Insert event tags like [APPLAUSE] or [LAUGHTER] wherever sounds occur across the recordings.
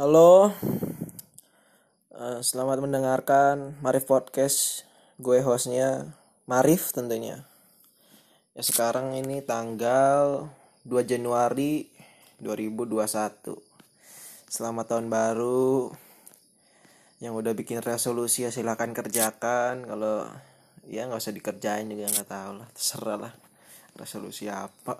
Halo, Eh, selamat mendengarkan Marif Podcast. Gue hostnya Marif tentunya. Ya sekarang ini tanggal 2 Januari 2021. Selamat tahun baru. Yang udah bikin resolusi ya silahkan kerjakan. Kalau ya nggak usah dikerjain juga nggak tahu lah. Terserah lah. Resolusi apa?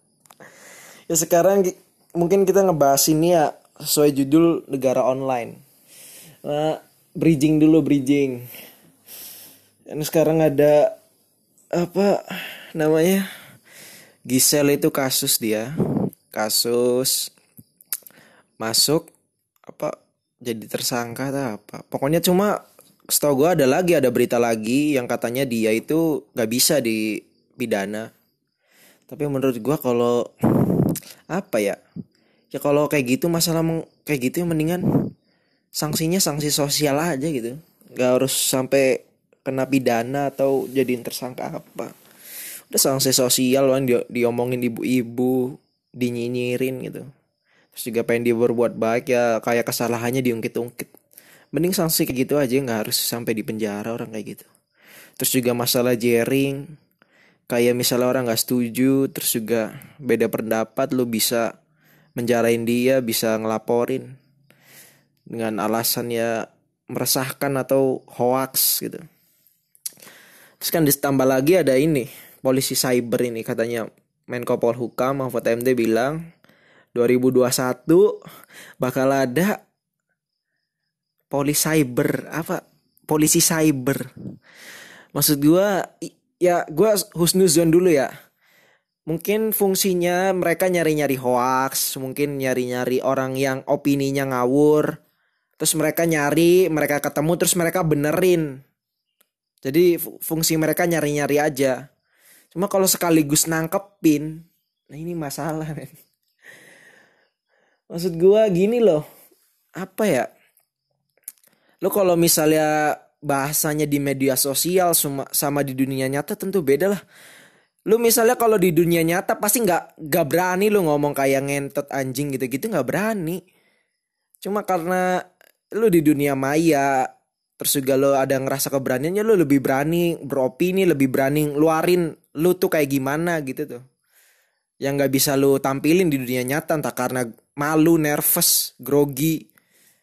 [LAUGHS] ya sekarang ki- mungkin kita ngebahas ini ya sesuai judul negara online. Nah, bridging dulu bridging. Ini sekarang ada apa namanya? Gisel itu kasus dia. Kasus masuk apa jadi tersangka atau apa. Pokoknya cuma setahu gue ada lagi ada berita lagi yang katanya dia itu nggak bisa dipidana. Tapi menurut gua kalau apa ya? Ya kalau kayak gitu masalah kayak gitu yang mendingan sanksinya sanksi sosial aja gitu. Gak harus sampai kena pidana atau jadiin tersangka apa. Udah sanksi sosial kan di, diomongin ibu-ibu, dinyinyirin gitu. Terus juga pengen dia berbuat baik ya kayak kesalahannya diungkit-ungkit. Mending sanksi kayak gitu aja nggak harus sampai di penjara orang kayak gitu. Terus juga masalah jaring kayak misalnya orang nggak setuju terus juga beda pendapat lu bisa menjarain dia bisa ngelaporin dengan alasan ya meresahkan atau hoax gitu. Terus kan ditambah lagi ada ini polisi cyber ini katanya. Menko Polhukam Mahfud MD bilang 2021 bakal ada polisi cyber. Apa? Polisi cyber. Maksud gua ya gua husnuzon dulu ya mungkin fungsinya mereka nyari-nyari hoax mungkin nyari-nyari orang yang opininya ngawur. Terus mereka nyari mereka ketemu terus mereka benerin. Jadi fu- fungsi mereka nyari-nyari aja. Cuma kalau sekaligus nangkepin nah ini masalah [LAUGHS] men. Maksud gua gini loh apa ya? Lo kalau misalnya bahasanya di media sosial sama di dunia nyata tentu beda lah lu misalnya kalau di dunia nyata pasti nggak nggak berani lu ngomong kayak ngentot anjing gitu-gitu nggak berani. Cuma karena lu di dunia maya terus juga lu ada ngerasa keberaniannya lu lebih berani beropini lebih berani ngeluarin lu tuh kayak gimana gitu tuh. Yang nggak bisa lu tampilin di dunia nyata entah karena malu nervous grogi.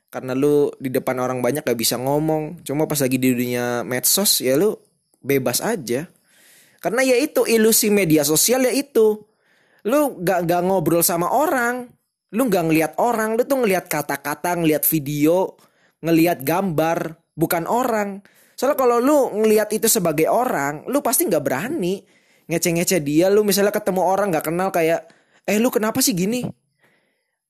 Karena lu di depan orang banyak gak bisa ngomong. Cuma pas lagi di dunia medsos ya lu bebas aja karena ya itu ilusi media sosial ya itu. Lu gak, gak ngobrol sama orang lu gak ngelihat orang lu tuh ngelihat kata-kata ngelihat video ngelihat gambar bukan orang. Soalnya kalau lu ngelihat itu sebagai orang lu pasti nggak berani ngece-ngece dia. Lu misalnya ketemu orang gak kenal kayak eh lu kenapa sih gini?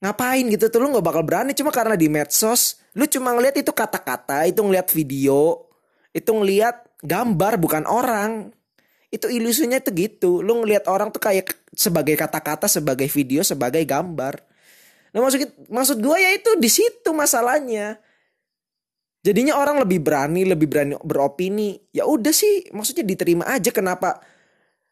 Ngapain gitu tuh? Lu nggak bakal berani. Cuma karena di medsos lu cuma ngelihat itu kata-kata itu ngelihat video itu ngelihat gambar bukan orang itu ilusinya itu gitu. Lu ngelihat orang tuh kayak sebagai kata-kata sebagai video sebagai gambar. Nah maksud maksud gue ya itu di situ masalahnya. Jadinya orang lebih berani lebih berani beropini. Ya udah sih maksudnya diterima aja kenapa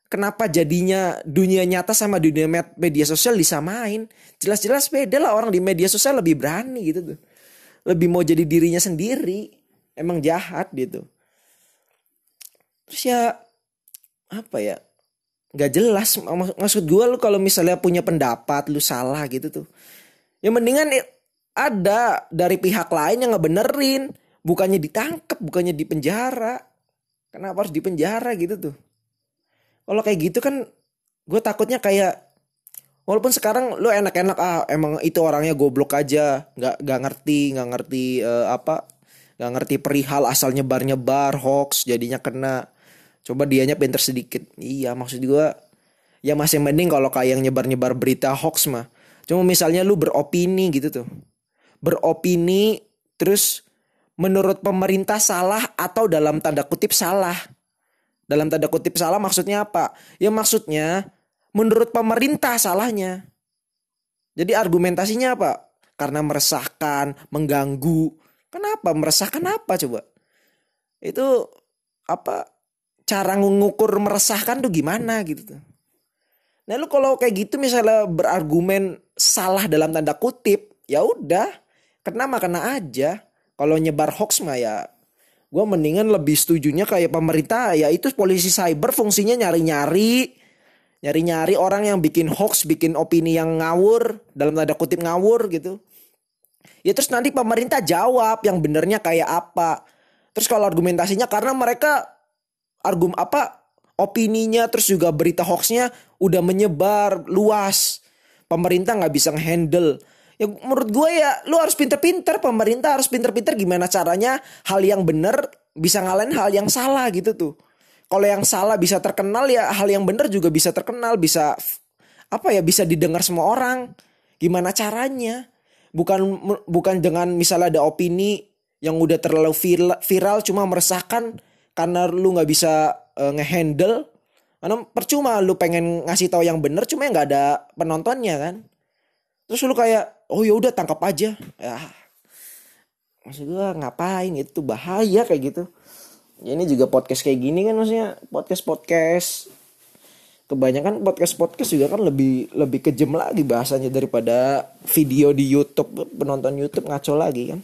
kenapa jadinya dunia nyata sama dunia med- media sosial disamain. Jelas-jelas beda lah orang di media sosial lebih berani gitu tuh. Lebih mau jadi dirinya sendiri. Emang jahat gitu. Terus ya apa ya nggak jelas. Mak- maksud gue lu kalau misalnya punya pendapat lu salah gitu tuh. Ya mendingan ada dari pihak lain yang ngebenerin. Bukannya ditangkap bukannya dipenjara kenapa harus dipenjara gitu tuh? Kalau kayak gitu kan gue takutnya kayak walaupun sekarang lu enak-enak ah emang itu orangnya goblok aja. Nggak nggak ngerti nggak ngerti eh, apa nggak ngerti perihal asal nyebar nyebar hoax jadinya kena coba dianya pinter sedikit iya maksud gue ya masih mending kalau kayak yang nyebar nyebar berita hoax mah cuma misalnya lu beropini gitu tuh beropini terus menurut pemerintah salah atau dalam tanda kutip salah dalam tanda kutip salah maksudnya apa? Ya maksudnya menurut pemerintah salahnya. Jadi argumentasinya apa? Karena meresahkan, mengganggu. Kenapa? Meresahkan apa coba? Itu apa? Cara ngukur meresahkan tuh gimana gitu tuh. Nah lu kalau kayak gitu misalnya berargumen salah dalam tanda kutip ya udah kena mah kena aja. Kalau nyebar hoax mah ya gue mendingan lebih setujunya kayak pemerintah ya itu polisi cyber fungsinya nyari-nyari nyari-nyari orang yang bikin hoax bikin opini yang ngawur dalam tanda kutip ngawur gitu. Ya terus nanti pemerintah jawab yang benernya kayak apa. Terus kalau argumentasinya karena mereka argum apa opininya terus juga berita hoaxnya udah menyebar luas. Pemerintah nggak bisa handle ya menurut gue ya lu harus pinter-pinter pemerintah harus pinter-pinter. Gimana caranya hal yang bener bisa ngalahin hal yang salah gitu tuh. Kalau yang salah bisa terkenal ya hal yang bener juga bisa terkenal bisa apa ya bisa didengar semua orang. Gimana caranya? Bukan bukan dengan misalnya ada opini yang udah terlalu viral, viral cuma meresahkan karena lu nggak bisa uh, ngehandle karena percuma lu pengen ngasih tahu yang bener cuma nggak ada penontonnya kan? Terus lu kayak oh ya udah tangkap aja. Ya maksud gue ngapain? Itu bahaya kayak gitu. Ya, ini juga podcast kayak gini kan maksudnya. Podcast podcast kebanyakan podcast podcast juga kan lebih lebih kejam lagi bahasanya daripada video di YouTube penonton YouTube ngaco lagi kan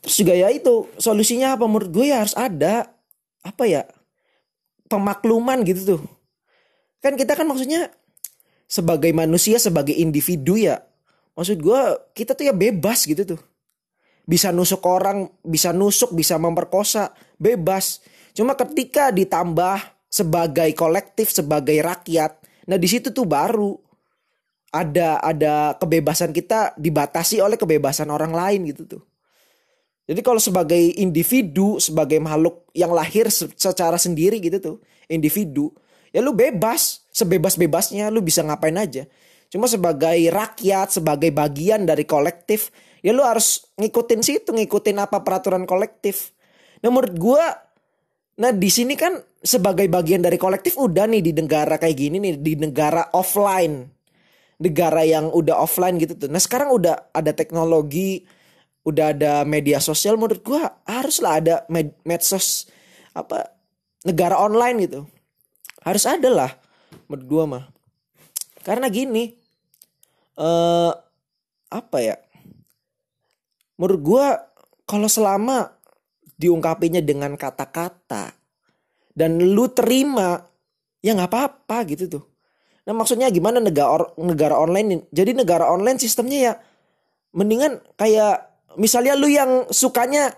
terus juga ya itu solusinya apa? Menurut gue ya harus ada apa ya pemakluman gitu tuh. Kan kita kan maksudnya sebagai manusia sebagai individu ya maksud gue kita tuh ya bebas gitu tuh. Bisa nusuk orang bisa nusuk bisa memperkosa bebas. Cuma ketika ditambah sebagai kolektif sebagai rakyat nah di situ tuh baru ada ada kebebasan kita dibatasi oleh kebebasan orang lain gitu tuh jadi kalau sebagai individu sebagai makhluk yang lahir secara sendiri gitu tuh individu ya lu bebas sebebas bebasnya lu bisa ngapain aja Cuma sebagai rakyat, sebagai bagian dari kolektif, ya lu harus ngikutin situ, ngikutin apa peraturan kolektif. Nah menurut gue, nah di sini kan sebagai bagian dari kolektif udah nih di negara kayak gini nih, di negara offline. Negara yang udah offline gitu tuh. Nah sekarang udah ada teknologi, udah ada media sosial menurut gue haruslah ada med medsos apa negara online gitu harus ada lah menurut gue mah karena gini uh, apa ya? Menurut gue kalau selama diungkapinya dengan kata-kata dan lu terima ya nggak apa-apa gitu tuh. Nah maksudnya gimana negara negara online? Jadi negara online sistemnya ya mendingan kayak misalnya lu yang sukanya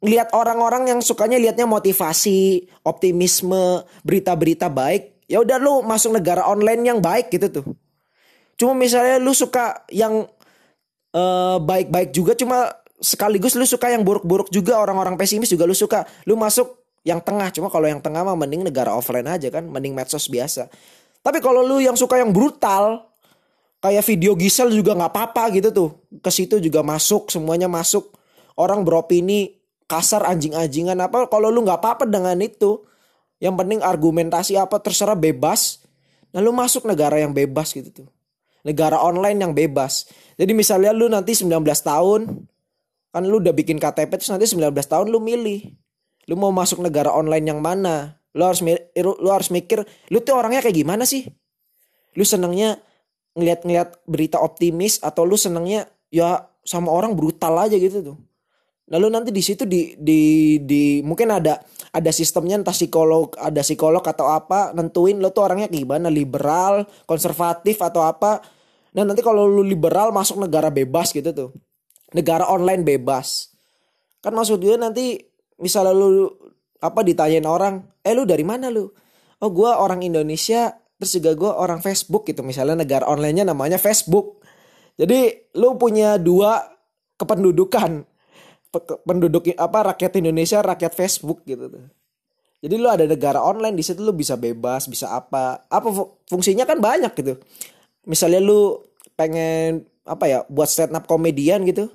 lihat orang-orang yang sukanya liatnya motivasi, optimisme, berita-berita baik, ya udah lu masuk negara online yang baik gitu tuh. Cuma misalnya lu suka yang eh, baik-baik uh, juga cuma sekaligus lu suka yang buruk-buruk juga orang-orang pesimis juga lu suka. Lu masuk yang tengah cuma kalau yang tengah mah mending negara offline aja kan, mending medsos biasa. Tapi kalau lu yang suka yang brutal kayak video Gisel juga nggak apa-apa gitu tuh. Ke situ juga masuk, semuanya masuk. Orang beropini kasar anjing-anjingan apa kalau lu nggak apa-apa dengan itu. Yang penting argumentasi apa terserah bebas. Nah lu masuk negara yang bebas gitu tuh negara online yang bebas. Jadi misalnya lu nanti 19 tahun kan lu udah bikin KTP terus nanti 19 tahun lu milih. Lu mau masuk negara online yang mana? Lu harus lu harus mikir lu tuh orangnya kayak gimana sih? Lu senengnya ngeliat-ngeliat berita optimis atau lu senengnya ya sama orang brutal aja gitu tuh. Lalu nanti di situ di di di mungkin ada ada sistemnya entah psikolog, ada psikolog atau apa nentuin lo tuh orangnya gimana, liberal, konservatif atau apa. Nah, nanti kalau lu liberal masuk negara bebas gitu tuh. Negara online bebas. Kan maksud gue nanti misalnya lu apa ditanyain orang, "Eh lu dari mana lu?" "Oh, gua orang Indonesia." Terus juga gue orang Facebook gitu misalnya negara onlinenya namanya Facebook. Jadi lu punya dua kependudukan. Penduduk apa rakyat Indonesia rakyat Facebook gitu tuh. Jadi lu ada negara online di situ lu bisa bebas bisa apa. Apa fungsinya kan banyak gitu. Misalnya lu pengen apa ya buat stand up komedian gitu.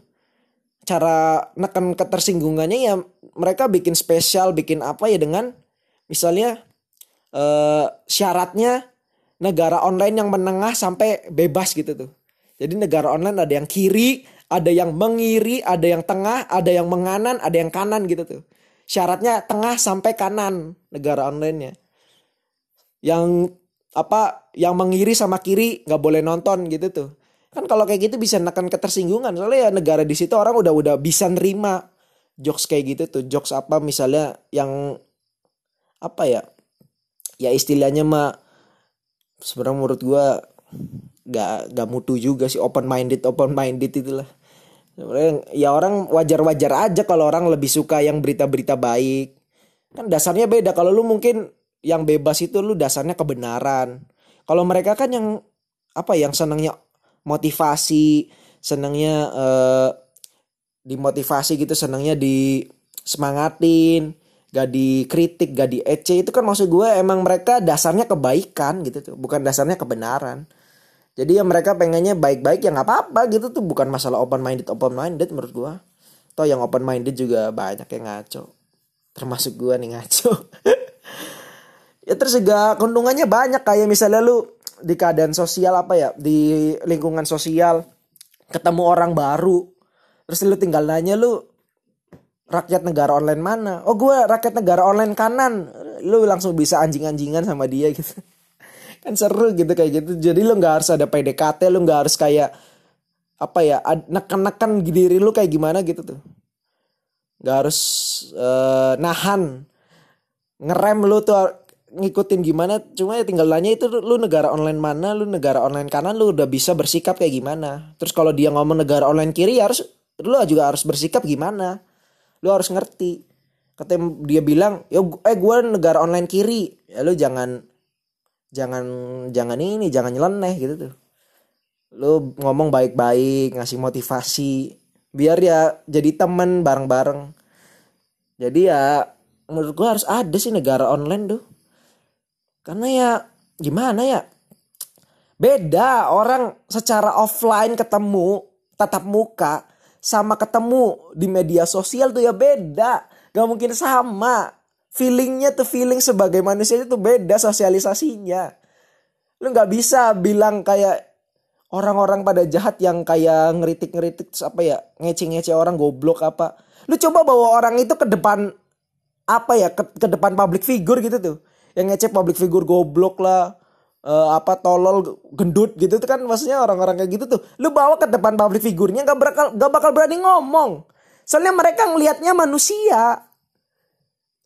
Cara neken ketersinggungannya ya mereka bikin spesial bikin apa ya dengan misalnya eh, syaratnya negara online yang menengah sampai bebas gitu tuh jadi negara online ada yang kiri ada yang mengiri, ada yang tengah, ada yang menganan, ada yang kanan gitu tuh. Syaratnya tengah sampai kanan negara online-nya. Yang apa yang mengiri sama kiri nggak boleh nonton gitu tuh. kan kalau kayak gitu bisa nekan ketersinggungan soalnya ya negara di situ orang udah udah bisa nerima jokes kayak gitu tuh jokes apa misalnya yang apa ya ya istilahnya mah sebenarnya menurut gua gak gak mutu juga sih open minded open minded itulah ya orang wajar-wajar aja kalau orang lebih suka yang berita-berita baik. Kan dasarnya beda kalau lu mungkin yang bebas itu lu dasarnya kebenaran. Kalau mereka kan yang apa yang senangnya motivasi senangnya uh, dimotivasi gitu senangnya di semangatin gak dikritik gak di ece itu kan maksud gue emang mereka dasarnya kebaikan gitu tuh bukan dasarnya kebenaran. Jadi ya mereka pengennya baik-baik ya nggak apa-apa gitu tuh bukan masalah open minded open minded menurut gue. Toh yang open minded juga banyak yang ngaco termasuk gue nih ngaco. [LAUGHS] Ya terus juga keuntungannya banyak kayak misalnya lu di keadaan sosial apa ya di lingkungan sosial ketemu orang baru terus lu tinggal nanya lu rakyat negara online mana? Oh gue rakyat negara online kanan. Lu langsung bisa anjing-anjingan sama dia gitu. [LAUGHS] Kan seru gitu kayak gitu. Jadi lu nggak harus ada PDKT lu nggak harus kayak apa ya neken-neken diri lu kayak gimana gitu tuh. Nggak harus uh, nahan. Ngerem lu tuh ngikutin gimana. Cuma ya tinggal nanya itu lu negara online mana lu negara online kanan lu udah bisa bersikap kayak gimana. Terus kalau dia ngomong negara online kiri ya harus lu juga harus bersikap gimana lu harus ngerti. Katanya dia bilang ya eh gue negara online kiri. Ya lu jangan jangan jangan ini jangan nyeleneh gitu tuh. Lu ngomong baik-baik ngasih motivasi biar ya jadi temen bareng-bareng. Jadi ya menurut gue harus ada sih negara online tuh. Karena ya gimana ya? Beda orang secara offline ketemu tatap muka sama ketemu di media sosial tuh ya beda. Gak mungkin sama. Feelingnya tuh feeling sebagai manusia itu beda sosialisasinya. Lu gak bisa bilang kayak orang-orang pada jahat yang kayak ngeritik-ngeritik apa ya ngece-ngece orang goblok apa. Lu coba bawa orang itu ke depan apa ya ke, ke depan public figure gitu tuh yang ngecek public figure goblok lah uh, apa tolol gendut gitu tuh kan maksudnya orang-orang kayak gitu tuh. Lu bawa ke depan public figurnya gak bakal gak bakal berani ngomong. Soalnya mereka ngelihatnya manusia.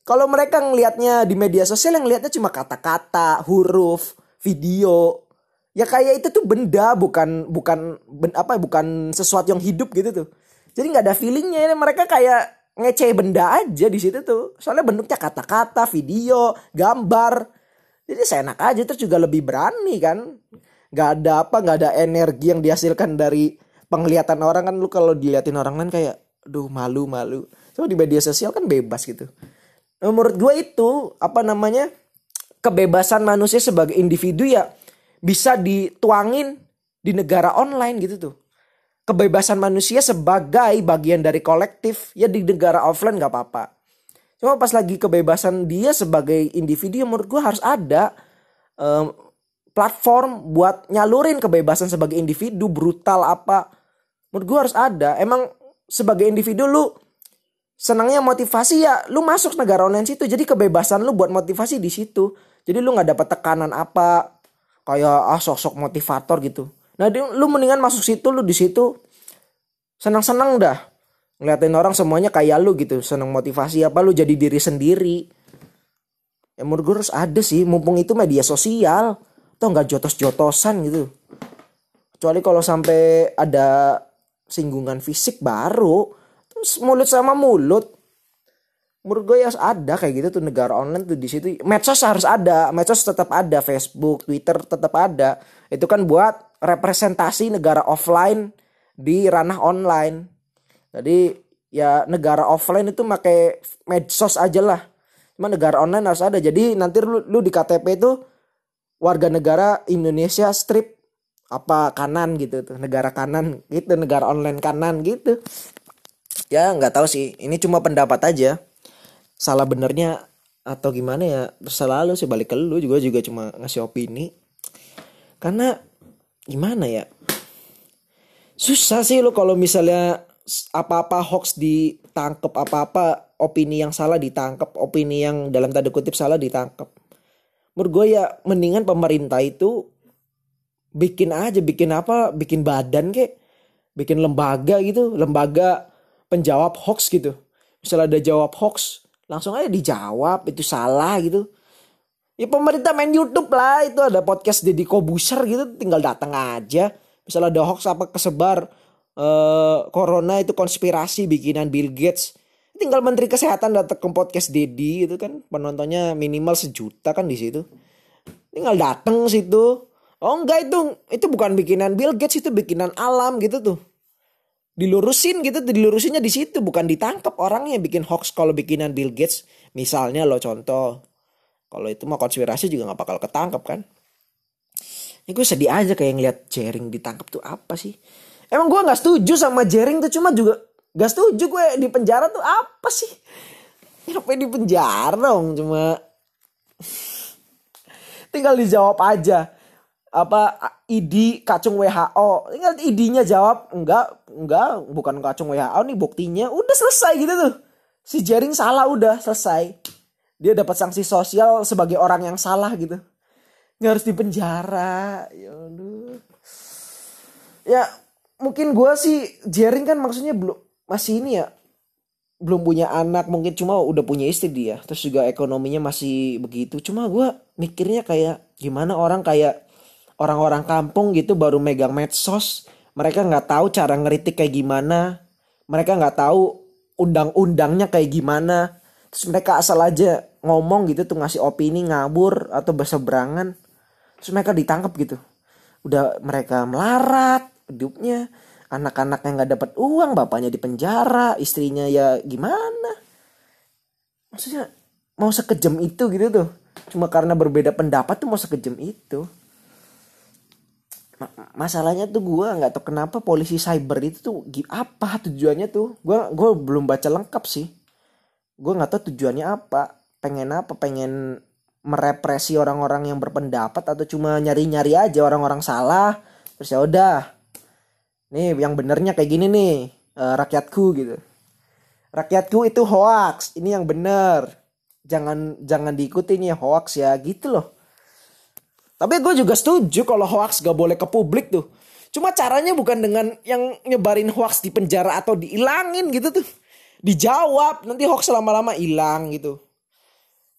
Kalau mereka ngelihatnya di media sosial yang ngelihatnya cuma kata-kata huruf video. Ya kayak itu tuh benda bukan bukan ben, apa bukan sesuatu yang hidup gitu tuh. Jadi nggak ada feelingnya. Mereka kayak ngece benda aja di situ tuh. Soalnya bentuknya kata-kata, video, gambar. Jadi seenak aja terus juga lebih berani kan. Gak ada apa, gak ada energi yang dihasilkan dari penglihatan orang kan lu kalau diliatin orang kan kayak aduh malu malu. Cuma di media sosial kan bebas gitu. Nah, menurut gue itu apa namanya kebebasan manusia sebagai individu ya bisa dituangin di negara online gitu tuh kebebasan manusia sebagai bagian dari kolektif ya di negara offline nggak apa-apa cuma pas lagi kebebasan dia sebagai individu menurut gue harus ada um, platform buat nyalurin kebebasan sebagai individu brutal apa menurut gue harus ada. Emang sebagai individu lu senangnya motivasi ya lu masuk negara online situ. Jadi kebebasan lu buat motivasi di situ. Jadi lu nggak dapat tekanan apa kayak ah sosok motivator gitu. Nah, lu mendingan masuk situ lu di situ senang-senang dah. Ngeliatin orang semuanya kayak lu gitu, senang motivasi apa lu jadi diri sendiri. Ya menurut gue harus ada sih, mumpung itu media sosial. Tuh nggak jotos-jotosan gitu. Kecuali kalau sampai ada singgungan fisik baru. Terus mulut sama mulut. Menurut gue ya harus ada kayak gitu tuh negara online tuh di situ. Medsos harus ada, medsos tetap ada, Facebook, Twitter tetap ada. Itu kan buat representasi negara offline di ranah online. Jadi ya negara offline itu pakai medsos aja lah. Cuma negara online harus ada. Jadi nanti lu, lu di KTP itu warga negara Indonesia strip. Apa kanan gitu tuh negara kanan gitu negara online kanan gitu. Ya nggak tahu sih. Ini cuma pendapat aja. Salah benernya atau gimana ya terserah lu sih. Balik ke lu juga juga cuma ngasih opini. Karena gimana ya? Susah sih lo kalau misalnya apa-apa hoax ditangkep apa-apa opini yang salah ditangkep opini yang dalam tanda kutip salah ditangkep. Menurut gue ya mendingan pemerintah itu bikin aja bikin apa bikin badan kek bikin lembaga gitu lembaga penjawab hoax gitu. Misalnya ada jawab hoax langsung aja dijawab itu salah gitu. Ya pemerintah main YouTube lah itu ada podcast Deddy Kobuser gitu tinggal datang aja. Misalnya ada hoax apa kesebar eh, corona itu konspirasi bikinan Bill Gates. Tinggal menteri kesehatan datang ke podcast Deddy itu kan. Penontonnya minimal sejuta kan di situ. Tinggal datang situ. Oh enggak itu. Itu bukan bikinan Bill Gates itu bikinan alam gitu tuh. Dilurusin gitu dilurusinnya di situ. Bukan ditangkap orangnya bikin hoax kalau bikinan Bill Gates. Misalnya lo contoh. Kalau itu mah konspirasi juga nggak bakal ketangkep kan. Ini gue sedih aja kayak ngeliat Jering ditangkap tuh apa sih emang gue nggak setuju sama Jering tuh cuma juga Gak setuju gue di penjara tuh apa sih? Ngapain di penjara dong cuma. Tinggal dijawab aja. Apa ID kacung WHO tinggal ID-nya jawab enggak enggak bukan kacung WHO nih buktinya. Udah selesai gitu tuh. Si Jering salah udah selesai. Dia dapat sanksi sosial sebagai orang yang salah gitu. Nggak harus di penjara. Ya ya mungkin gue sih Jering kan maksudnya belum masih ini ya belum punya anak mungkin cuma udah punya istri dia terus juga ekonominya masih begitu. Cuma gue mikirnya kayak gimana orang kayak orang-orang kampung gitu baru megang medsos mereka nggak tahu cara ngeritik kayak gimana mereka nggak tahu undang-undangnya kayak gimana. Terus mereka asal aja ngomong gitu tuh ngasih opini ngabur atau berseberangan terus mereka ditangkap gitu. Udah mereka melarat hidupnya. Anak-anak yang nggak dapat uang bapaknya di penjara istrinya ya gimana? Maksudnya mau sekejam itu gitu tuh. Cuma karena berbeda pendapat tuh mau sekejam itu. Masalahnya tuh gue nggak tahu kenapa polisi cyber itu tuh apa tujuannya tuh? Gue gue belum baca lengkap sih. Gue nggak tahu tujuannya apa. Pengen apa? Pengen merepresi orang-orang yang berpendapat atau cuma nyari-nyari aja orang-orang salah. Terus ya udah nih yang benernya kayak gini nih uh, rakyatku gitu. Rakyatku itu hoax ini yang bener. Jangan jangan diikuti nih hoax ya gitu loh. Tapi gue juga setuju kalau hoax gak boleh ke publik tuh. Cuma caranya bukan dengan yang nyebarin hoax di penjara atau diilangin gitu tuh. Dijawab nanti hoax lama-lama hilang gitu.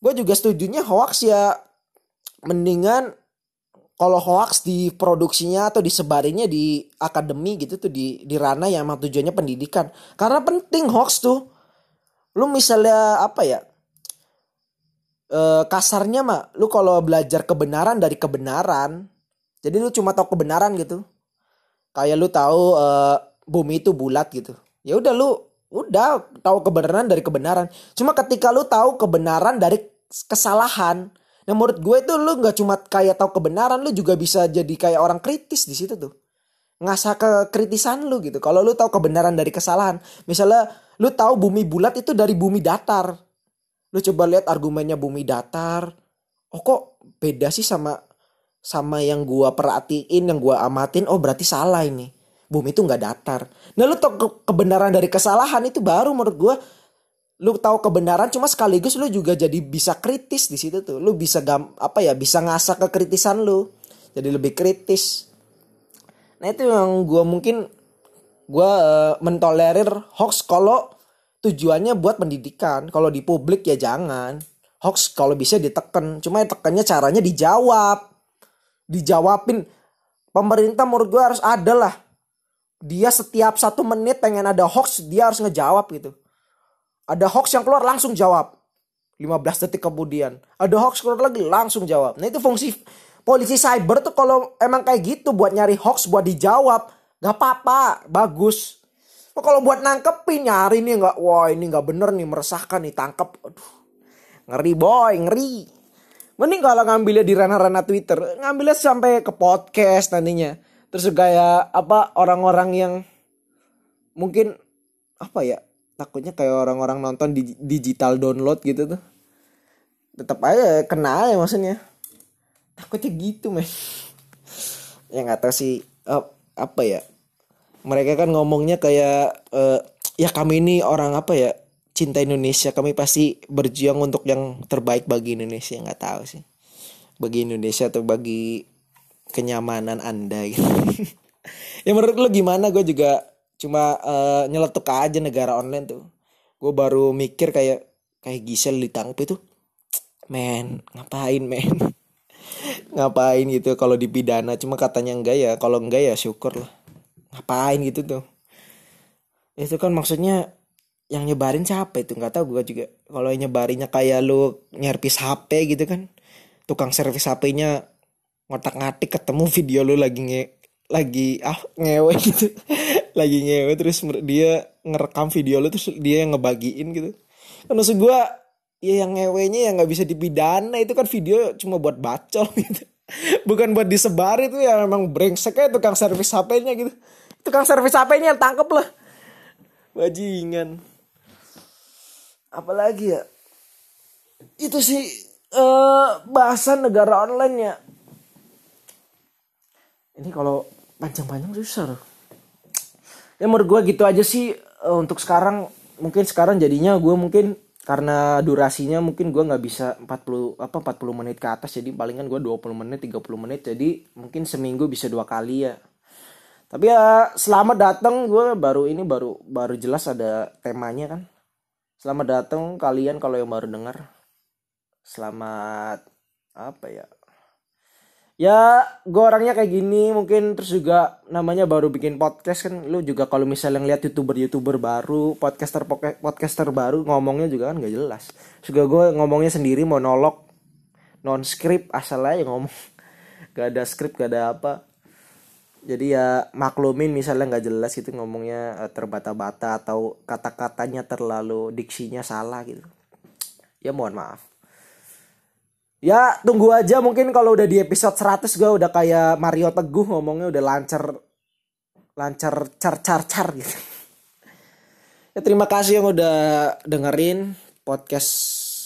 Gue juga setujunya hoax ya mendingan kalau hoax di produksinya atau disebarinnya di akademi gitu tuh di di ranah yang emang tujuannya pendidikan. Karena penting hoax tuh. Lu misalnya apa ya? E, kasarnya mah lu kalau belajar kebenaran dari kebenaran jadi lu cuma tahu kebenaran gitu. Kayak lu tahu e, bumi itu bulat gitu. Ya udah lu udah tahu kebenaran dari kebenaran. Cuma ketika lu tahu kebenaran dari kesalahan Nah menurut gue itu lu nggak cuma kayak tahu kebenaran, lu juga bisa jadi kayak orang kritis di situ tuh. Ngasah kekritisan lu gitu. Kalau lu tahu kebenaran dari kesalahan, misalnya lu tahu bumi bulat itu dari bumi datar. Lu coba lihat argumennya bumi datar. Oh kok beda sih sama sama yang gua perhatiin, yang gua amatin. Oh berarti salah ini. Bumi itu nggak datar. Nah lu tahu kebenaran dari kesalahan itu baru menurut gua lu tahu kebenaran cuma sekaligus lu juga jadi bisa kritis di situ tuh. Lu bisa gam apa ya bisa ngasah kekritisan lu. Jadi lebih kritis. Nah itu yang gue mungkin gue uh, mentolerir hoax kalau tujuannya buat pendidikan. Kalau di publik ya jangan. Hoax kalau bisa ditekan cuma ya tekannya caranya dijawab. Dijawabin. Pemerintah menurut gue harus ada lah dia setiap satu menit pengen ada hoax dia harus ngejawab gitu ada hoax yang keluar langsung jawab. 15 detik kemudian. Ada hoax keluar lagi langsung jawab. Nah itu fungsi polisi cyber tuh kalau emang kayak gitu buat nyari hoax buat dijawab. Gak apa-apa. Bagus. Oh, kalau buat nangkepin nyari nih nggak wah ini nggak bener nih meresahkan nih tangkep aduh ngeri boy ngeri mending kalau ngambilnya di ranah-ranah Twitter ngambilnya sampai ke podcast nantinya terus kayak apa orang-orang yang mungkin apa ya takutnya kayak orang-orang nonton di digital download gitu tuh. Tetap aja kena ya maksudnya. Takutnya gitu men. [LAUGHS] Ya nggak tahu sih apa ya. Mereka kan ngomongnya kayak uh, ya kami ini orang apa ya cinta Indonesia. Kami pasti berjuang untuk yang terbaik bagi Indonesia. Nggak tahu sih. Bagi Indonesia atau bagi kenyamanan anda gitu. [LAUGHS] ya menurut lu gimana? Gue juga cuma uh, nyeletuk aja negara online tuh. Gue baru mikir kayak kayak Gisel ditangkap itu men ngapain men? [LAUGHS] Ngapain gitu kalau dipidana? Cuma katanya enggak ya kalau enggak ya syukur lah. Ngapain? gitu tuh. Itu kan maksudnya yang nyebarin siapa itu? Nggak tahu gue juga. Kalau nyebarinnya kayak lu nyerpis HP gitu kan tukang servis HP-nya ngotak ngatik ketemu video lu lagi nge lagi ah ngewe gitu [LAUGHS] lagi ngewe terus dia ngerekam video lu terus dia yang ngebagiin gitu. Kan maksud gue ya yang ngewenya yang nggak bisa dipidana itu kan video cuma buat bacol [LAUGHS] gitu. Bukan buat disebar itu ya memang brengsek aja tukang servis HP-nya gitu. Tukang servis HP-nya tangkep lah. Bajingan. Apalagi ya? Itu sih uh, bahasan negara online ya. Ini kalau panjang-panjang susah loh ya menurut gue gitu aja sih. Uh, untuk sekarang mungkin sekarang jadinya gue mungkin karena durasinya mungkin gue nggak bisa 40 apa 40 menit ke atas. Jadi palingan gue 20 menit 30 menit. Jadi mungkin seminggu bisa dua kali ya. Tapi ya selamat datang gue baru ini baru baru jelas ada temanya kan. Selamat datang kalian kalau yang baru dengar. Selamat apa ya? Ya, gue orangnya kayak gini mungkin terus juga namanya baru bikin podcast kan. Lu juga kalau misalnya ngeliat youtuber-youtuber baru, podcaster podcaster baru ngomongnya juga kan gak jelas. Juga gue ngomongnya sendiri monolog non script asal aja ngomong. [LAUGHS] Gak ada script, gak ada apa jadi ya maklumin misalnya nggak jelas gitu ngomongnya eh, terbata-bata atau kata-katanya terlalu diksinya salah gitu ya mohon maaf ya tunggu aja. Mungkin kalau udah di episode 100 gue udah kayak Mario Teguh ngomongnya udah lancar lancar car car car gitu. Ya terima kasih yang udah dengerin podcast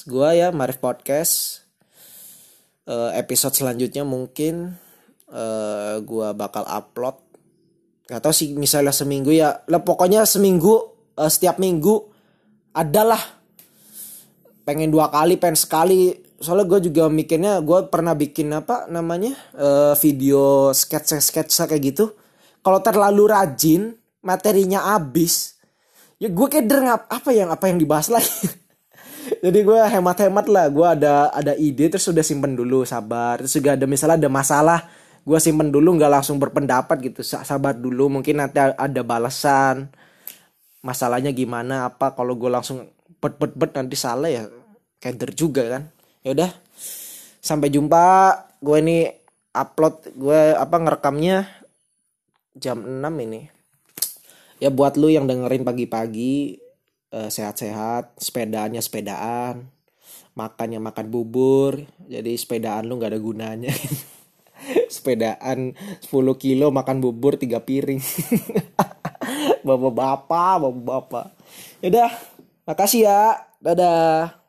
gue ya Marif Podcast. Uh, episode selanjutnya mungkin uh, gua bakal upload. Nggak tahu sih misalnya seminggu ya. Lah pokoknya seminggu uh, setiap minggu adalah pengen dua kali pengen sekali soalnya gue juga mikirnya gue pernah bikin apa namanya uh, video sketsa sketsa kayak gitu. Kalau terlalu rajin materinya habis ya gue keder ngap apa yang apa yang dibahas lagi? [LAUGHS] Jadi gue hemat-hemat lah gue ada ada ide terus udah simpen dulu sabar. Terus juga ada misalnya ada masalah gue simpen dulu nggak langsung berpendapat gitu. Sabar dulu mungkin nanti ada balasan. Masalahnya gimana apa kalau gue langsung bet bet bet nanti salah ya keder juga kan ya udah sampai jumpa. Gue ini upload gue apa ngerekamnya jam 6 ini. Ya buat lu yang dengerin pagi-pagi uh, sehat-sehat sepedanya sepedaan makannya makan bubur jadi sepedaan lu nggak ada gunanya. [LAUGHS] Sepedaan 10 kilo makan bubur tiga piring. [LAUGHS] Bapak-bapak bapak-bapak. Yaudah makasih ya. Dadah